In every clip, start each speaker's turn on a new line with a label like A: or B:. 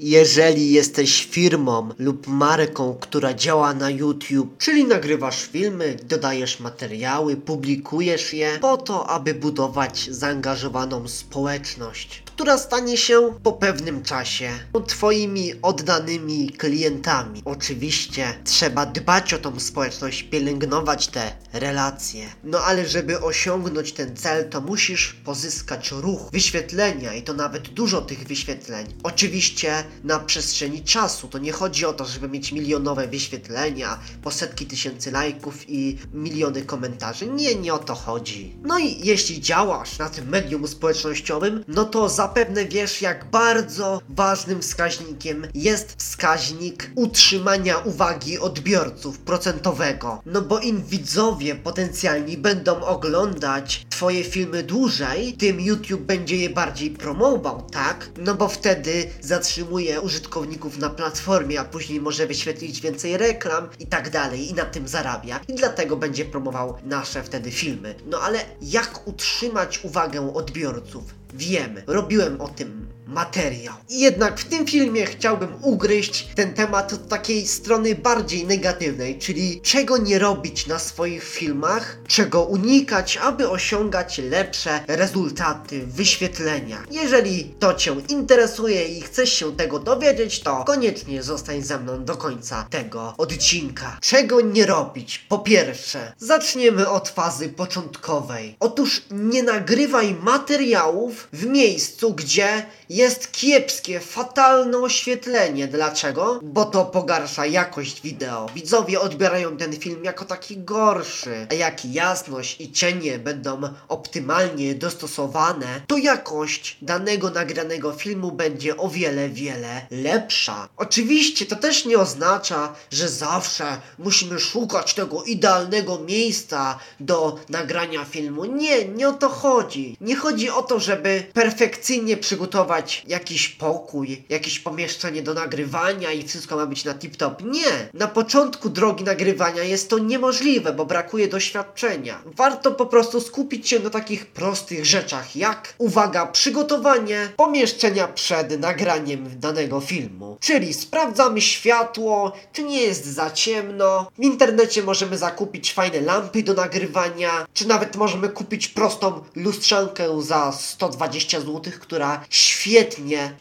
A: Jeżeli jesteś firmą lub marką, która działa na YouTube, czyli nagrywasz filmy, dodajesz materiały, publikujesz je po to, aby budować zaangażowaną społeczność, która stanie się po pewnym czasie Twoimi oddanymi klientami. Oczywiście trzeba dbać o tą społeczność, pielęgnować te relacje. No ale żeby osiągnąć ten cel, to musisz pozyskać ruch, wyświetlenia i to nawet dużo tych wyświetleń. Oczywiście na przestrzeni czasu. To nie chodzi o to, żeby mieć milionowe wyświetlenia, po setki tysięcy lajków i miliony komentarzy. Nie, nie o to chodzi. No i jeśli działasz na tym medium społecznościowym, no to zapewne wiesz, jak bardzo ważnym wskaźnikiem jest wskaźnik utrzymania uwagi odbiorców procentowego. No bo im widzowie potencjalni będą oglądać Twoje filmy dłużej, tym YouTube będzie je bardziej promował, tak? No bo wtedy zatrzymuje użytkowników na platformie, a później może wyświetlić więcej reklam i tak dalej i na tym zarabia i dlatego będzie promował nasze wtedy filmy. No ale jak utrzymać uwagę odbiorców? Wiem, robiłem o tym materiał. Jednak w tym filmie chciałbym ugryźć ten temat od takiej strony bardziej negatywnej, czyli czego nie robić na swoich filmach, czego unikać, aby osiągać lepsze rezultaty, wyświetlenia. Jeżeli to Cię interesuje i chcesz się tego dowiedzieć, to koniecznie zostań ze mną do końca tego odcinka. Czego nie robić? Po pierwsze, zaczniemy od fazy początkowej. Otóż nie nagrywaj materiałów w miejscu, gdzie jest kiepskie, fatalne oświetlenie. Dlaczego? Bo to pogarsza jakość wideo. Widzowie odbierają ten film jako taki gorszy. A jak jasność i cienie będą optymalnie dostosowane, to jakość danego nagranego filmu będzie o wiele, wiele lepsza. Oczywiście to też nie oznacza, że zawsze musimy szukać tego idealnego miejsca do nagrania filmu. Nie, nie o to chodzi. Nie chodzi o to, żeby perfekcyjnie przygotować jakiś pokój, jakieś pomieszczenie do nagrywania i wszystko ma być na tip-top. Nie! Na początku drogi nagrywania jest to niemożliwe, bo brakuje doświadczenia. Warto po prostu skupić się na takich prostych rzeczach, jak uwaga, przygotowanie pomieszczenia przed nagraniem danego filmu. Czyli sprawdzamy światło, czy nie jest za ciemno. W internecie możemy zakupić fajne lampy do nagrywania, czy nawet możemy kupić prostą lustrzankę za 120 zł, która świetnie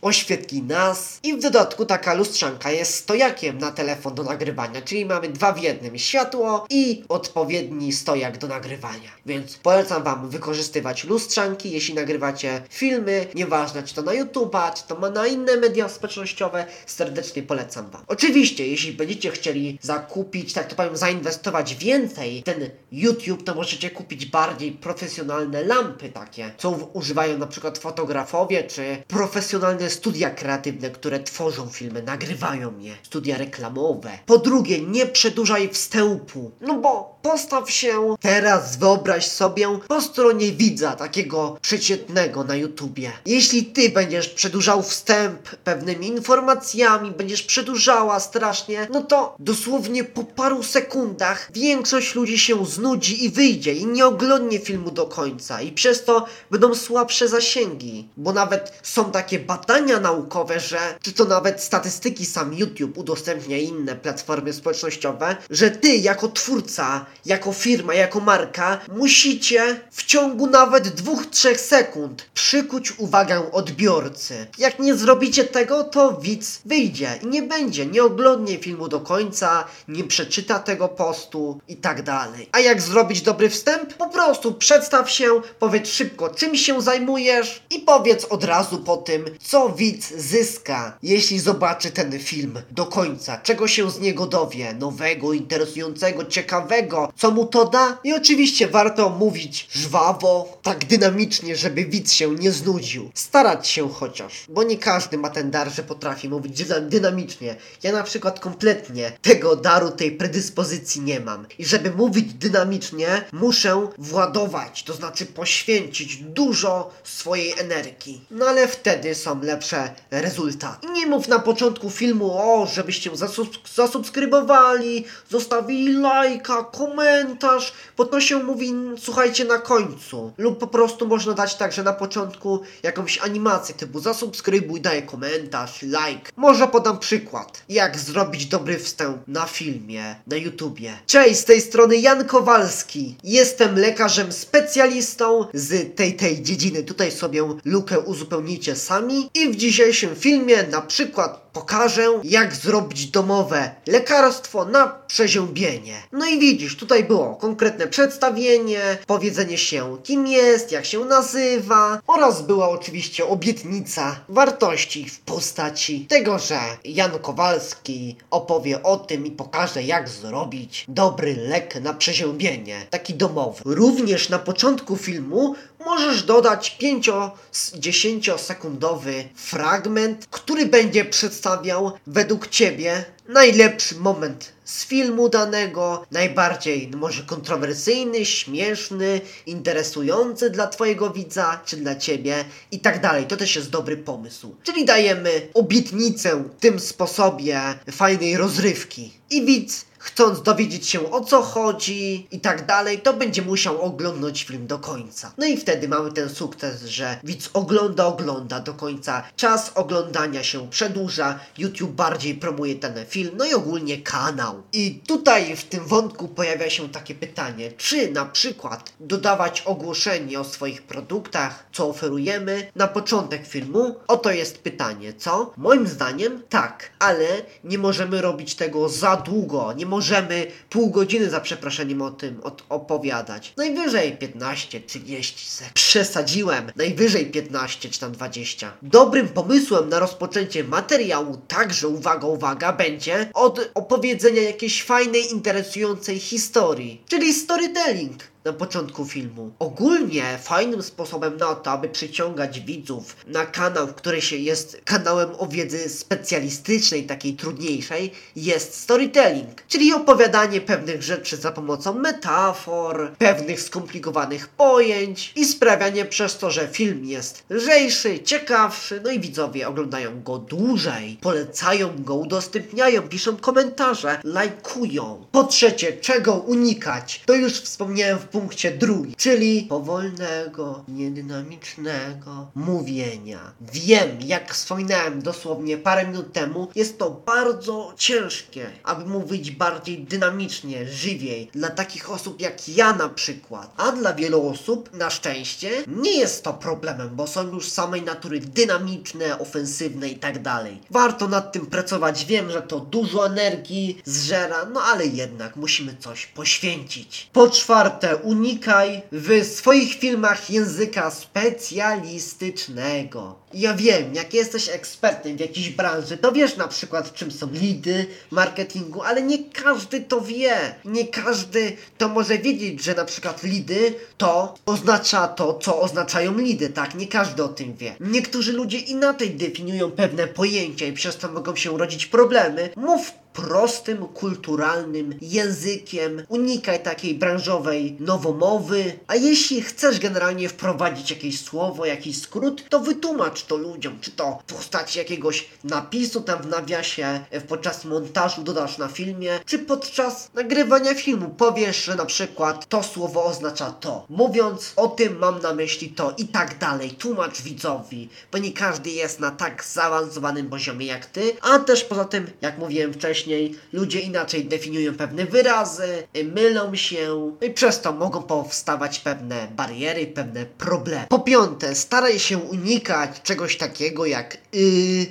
A: oświetli nas. I w dodatku taka lustrzanka jest stojakiem na telefon do nagrywania, czyli mamy dwa w jednym światło i odpowiedni stojak do nagrywania. Więc polecam Wam wykorzystywać lustrzanki, jeśli nagrywacie filmy, nieważne czy to na YouTube'a, czy to na inne media społecznościowe, serdecznie polecam Wam. Oczywiście, jeśli będziecie chcieli zakupić, tak to powiem, zainwestować więcej w ten YouTube, to możecie kupić bardziej profesjonalne lampy takie, co używają na przykład fotografowie, czy profesjonalne studia kreatywne, które tworzą filmy, nagrywają je, studia reklamowe. Po drugie, nie przedłużaj wstępu, no bo postaw się teraz, wyobraź sobie po stronie widza, takiego przeciętnego na YouTubie. Jeśli ty będziesz przedłużał wstęp pewnymi informacjami, będziesz przedłużała strasznie, no to dosłownie po paru sekundach większość ludzi się znudzi i wyjdzie i nie oglądnie filmu do końca i przez to będą słabsze zasięgi. Bo nawet są takie badania naukowe, że czy to nawet statystyki sam YouTube udostępnia inne platformy społecznościowe, że ty jako twórca, jako firma, jako marka musicie w ciągu nawet dwóch, trzech sekund przykuć uwagę odbiorcy. Jak nie zrobicie tego, to widz wyjdzie i nie będzie, nie oglądnie filmu do końca, nie przeczyta tego postu i tak dalej. A jak zrobić dobry wstęp? Po prostu przedstaw się, powiedz szybko czym się zajmujesz i powiedz od razu po tym, co widz zyska, jeśli zobaczy ten film do końca, czego się z niego dowie, nowego, interesującego, ciekawego, co mu to da. I oczywiście warto mówić żwawo, tak dynamicznie, żeby widz się nie znudził. Starać się chociaż, bo nie każdy ma ten dar, że potrafi mówić dyna- dynamicznie. Ja na przykład kompletnie tego daru, tej predyspozycji nie mam. I żeby mówić dynamicznie, muszę władować, to znaczy poświęcić dużo swojej energii. No ale w wtedy są lepsze rezultaty. Nie mów na początku filmu, o, żebyście zasub- zasubskrybowali, zostawili lajka, komentarz, bo to się mówi, słuchajcie, na końcu. Lub po prostu można dać także na początku jakąś animację typu zasubskrybuj, daj komentarz, like. Może podam przykład, jak zrobić dobry wstęp na filmie, na YouTubie. Cześć, z tej strony Jan Kowalski. Jestem lekarzem specjalistą z tej, tej dziedziny. Tutaj sobie lukę uzupełnicie sami. I w dzisiejszym filmie na przykład pokażę, jak zrobić domowe lekarstwo na przeziębienie. No i widzisz, tutaj było konkretne przedstawienie, powiedzenie się kim jest, jak się nazywa oraz była oczywiście obietnica wartości w postaci tego, że Jan Kowalski opowie o tym i pokaże jak zrobić dobry lek na przeziębienie, taki domowy. Również na początku filmu możesz dodać 5-10 sekundowy fragment, który będzie przedstawiał według Ciebie najlepszy moment z filmu danego, najbardziej może kontrowersyjny, śmieszny, interesujący dla Twojego widza, czy dla Ciebie i tak dalej. To też jest dobry pomysł. Czyli dajemy obietnicę w tym sposobie fajnej rozrywki. I widz chcąc dowiedzieć się o co chodzi i tak dalej, to będzie musiał oglądać film do końca. No i wtedy mamy ten sukces, że widz ogląda, ogląda do końca. Czas oglądania się przedłuża, YouTube bardziej promuje ten film, no i ogólnie kanał. I tutaj w tym wątku pojawia się takie pytanie, czy na przykład dodawać ogłoszenie o swoich produktach, co oferujemy na początek filmu? Oto jest pytanie, co? Moim zdaniem tak, ale nie możemy robić tego za długo, nie możemy pół godziny za przeproszeniem o tym od opowiadać. Najwyżej 15-30 sekund. Przesadziłem. Najwyżej 15 czy tam 20. Dobrym pomysłem na rozpoczęcie materiału, także uwaga, uwaga, będzie od opowiedzenia jakiejś fajnej, interesującej historii, czyli storytelling na początku filmu. Ogólnie fajnym sposobem na to, aby przyciągać widzów na kanał, który się jest kanałem o wiedzy specjalistycznej, takiej trudniejszej, jest storytelling, czyli opowiadanie pewnych rzeczy za pomocą metafor, pewnych skomplikowanych pojęć i sprawianie przez to, że film jest lżejszy, ciekawszy, no i widzowie oglądają go dłużej, polecają go, udostępniają, piszą komentarze, lajkują. Po trzecie, czego unikać? To już wspomniałem w punkcie drugim, czyli powolnego, niedynamicznego mówienia. Wiem, jak wspominałem dosłownie parę minut temu, jest to bardzo ciężkie, aby mówić bardziej dynamicznie, żywiej, dla takich osób jak ja na przykład. A dla wielu osób, na szczęście, nie jest to problemem, bo są już samej natury dynamiczne, ofensywne i tak dalej. Warto nad tym pracować, wiem, że to dużo energii zżera, no ale jednak musimy coś poświęcić. Po czwarte, unikaj w swoich filmach języka specjalistycznego. Ja wiem, jak jesteś ekspertem w jakiejś branży, to wiesz na przykład czym są lidy marketingu, ale nie każdy to wie. Nie każdy to może wiedzieć, że na przykład lidy to oznacza to, co oznaczają lidy, tak? Nie każdy o tym wie. Niektórzy ludzie inaczej definiują pewne pojęcia i przez to mogą się rodzić problemy. Mów prostym, kulturalnym językiem. Unikaj takiej branżowej nowomowy. A jeśli chcesz generalnie wprowadzić jakieś słowo, jakiś skrót, to wytłumacz to ludziom. Czy to w postaci jakiegoś napisu tam w nawiasie, e, podczas montażu dodasz na filmie, czy podczas nagrywania filmu powiesz, że na przykład to słowo oznacza to. Mówiąc o tym mam na myśli to i tak dalej. Tłumacz widzowi, bo nie każdy jest na tak zaawansowanym poziomie jak ty, a też poza tym, jak mówiłem wcześniej, ludzie inaczej definiują pewne wyrazy, y, mylą się i przez to mogą powstawać pewne bariery, pewne problemy. Po piąte, staraj się unikać czegoś takiego jak yy,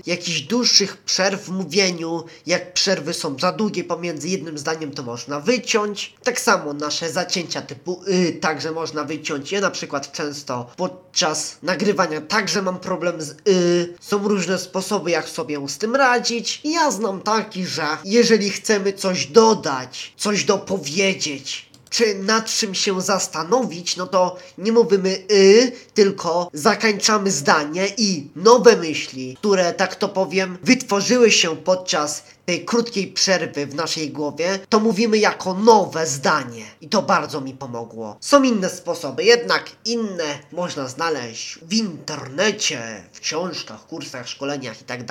A: jakichś dłuższych przerw w mówieniu. Jak przerwy są za długie pomiędzy jednym zdaniem, to można wyciąć. Tak samo nasze zacięcia typu yy, także można wyciąć. Ja na przykład często podczas nagrywania także mam problem z yy. Są różne sposoby, jak sobie z tym radzić. Ja znam taki, że jeżeli chcemy coś dodać, coś dopowiedzieć, czy nad czym się zastanowić, no to nie mówimy y, tylko zakończamy zdanie i nowe myśli, które, tak to powiem, wytworzyły się podczas tej krótkiej przerwy w naszej głowie, to mówimy jako nowe zdanie. I to bardzo mi pomogło. Są inne sposoby, jednak inne można znaleźć w internecie, w książkach, kursach, szkoleniach i tak.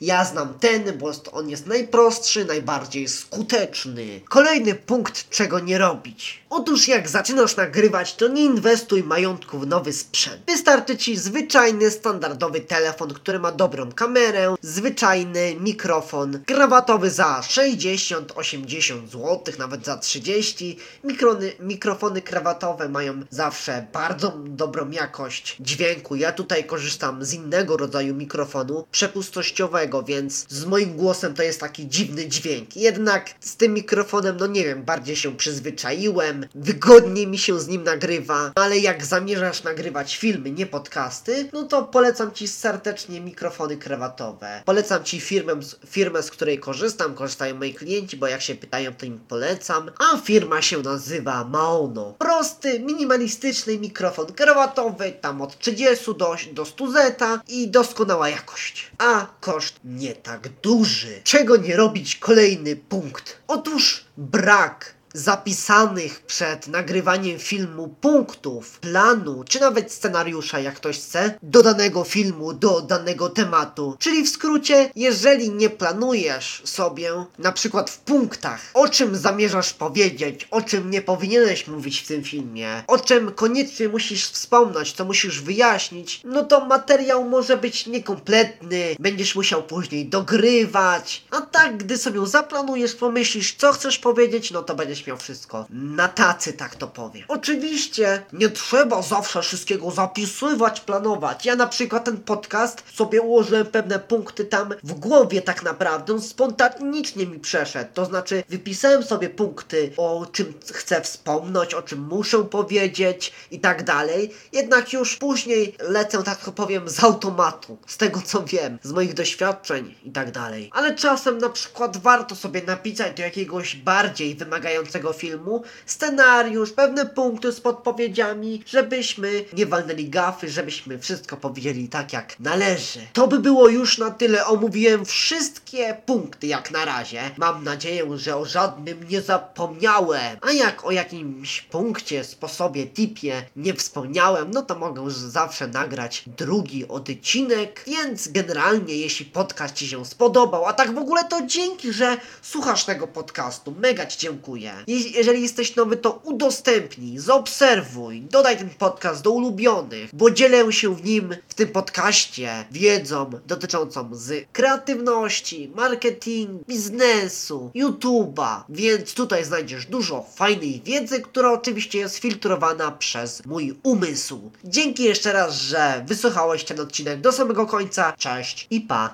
A: Ja znam ten, bo on jest najprostszy, najbardziej skuteczny. Kolejny punkt, czego nie robić. Otóż jak zaczynasz nagrywać, to nie inwestuj majątku w nowy sprzęt. Wystarczy ci zwyczajny, standardowy telefon, który ma dobrą kamerę, zwyczajny mikrofon, krawatowy za 60-80 zł, nawet za 30. Mikrony, mikrofony krawatowe mają zawsze bardzo dobrą jakość dźwięku. Ja tutaj korzystam z innego rodzaju mikrofonu, przepustościowego, więc z moim głosem to jest taki dziwny dźwięk. Jednak z tym mikrofonem, no nie wiem, bardziej się przyzwyczaiłem, wygodniej mi się z nim nagrywa, ale jak zamierzasz nagrywać filmy, nie podcasty, no to polecam Ci serdecznie mikrofony krawatowe. Polecam Ci firmę, firmę, z której korzystam, korzystają moi klienci, bo jak się pytają, to im polecam. A firma się nazywa Maono. Prosty, minimalistyczny mikrofon krawatowy, tam od 30 do, do 100 zeta i doskonała jakość. A koszt nie tak duży. Czego nie robić kolejny punkt? Otóż brak zapisanych przed nagrywaniem filmu punktów, planu, czy nawet scenariusza, jak ktoś chce, do danego filmu, do danego tematu. Czyli w skrócie, jeżeli nie planujesz sobie, na przykład w punktach, o czym zamierzasz powiedzieć, o czym nie powinieneś mówić w tym filmie, o czym koniecznie musisz wspomnieć, co musisz wyjaśnić, no to materiał może być niekompletny, będziesz musiał później dogrywać, a tak, gdy sobie zaplanujesz, pomyślisz, co chcesz powiedzieć, no to będziesz wszystko na tacy, tak to powiem. Oczywiście nie trzeba zawsze wszystkiego zapisywać, planować. Ja na przykład ten podcast sobie ułożyłem pewne punkty tam w głowie tak naprawdę, spontanicznie mi przeszedł. To znaczy wypisałem sobie punkty, o czym chcę wspomnieć, o czym muszę powiedzieć i tak dalej. Jednak już później lecę, tak to powiem, z automatu, z tego co wiem, z moich doświadczeń i tak dalej. Ale czasem na przykład warto sobie napisać do jakiegoś bardziej wymagającego filmu scenariusz, pewne punkty z podpowiedziami, żebyśmy nie walnęli gafy, żebyśmy wszystko powiedzieli tak jak należy. To by było już na tyle. Omówiłem wszystkie punkty jak na razie. Mam nadzieję, że o żadnym nie zapomniałem. A jak o jakimś punkcie, sposobie, tipie nie wspomniałem, no to mogę już zawsze nagrać drugi odcinek. Więc generalnie, jeśli podcast Ci się spodobał, a tak w ogóle to dzięki, że słuchasz tego podcastu. Mega Ci dziękuję. Jeżeli jesteś nowy, to udostępnij, zaobserwuj, dodaj ten podcast do ulubionych, bo dzielę się w nim, w tym podcaście, wiedzą dotyczącą z kreatywności, marketingu, biznesu, YouTube'a, więc tutaj znajdziesz dużo fajnej wiedzy, która oczywiście jest filtrowana przez mój umysł. Dzięki jeszcze raz, że wysłuchałeś ten odcinek do samego końca. Cześć i pa!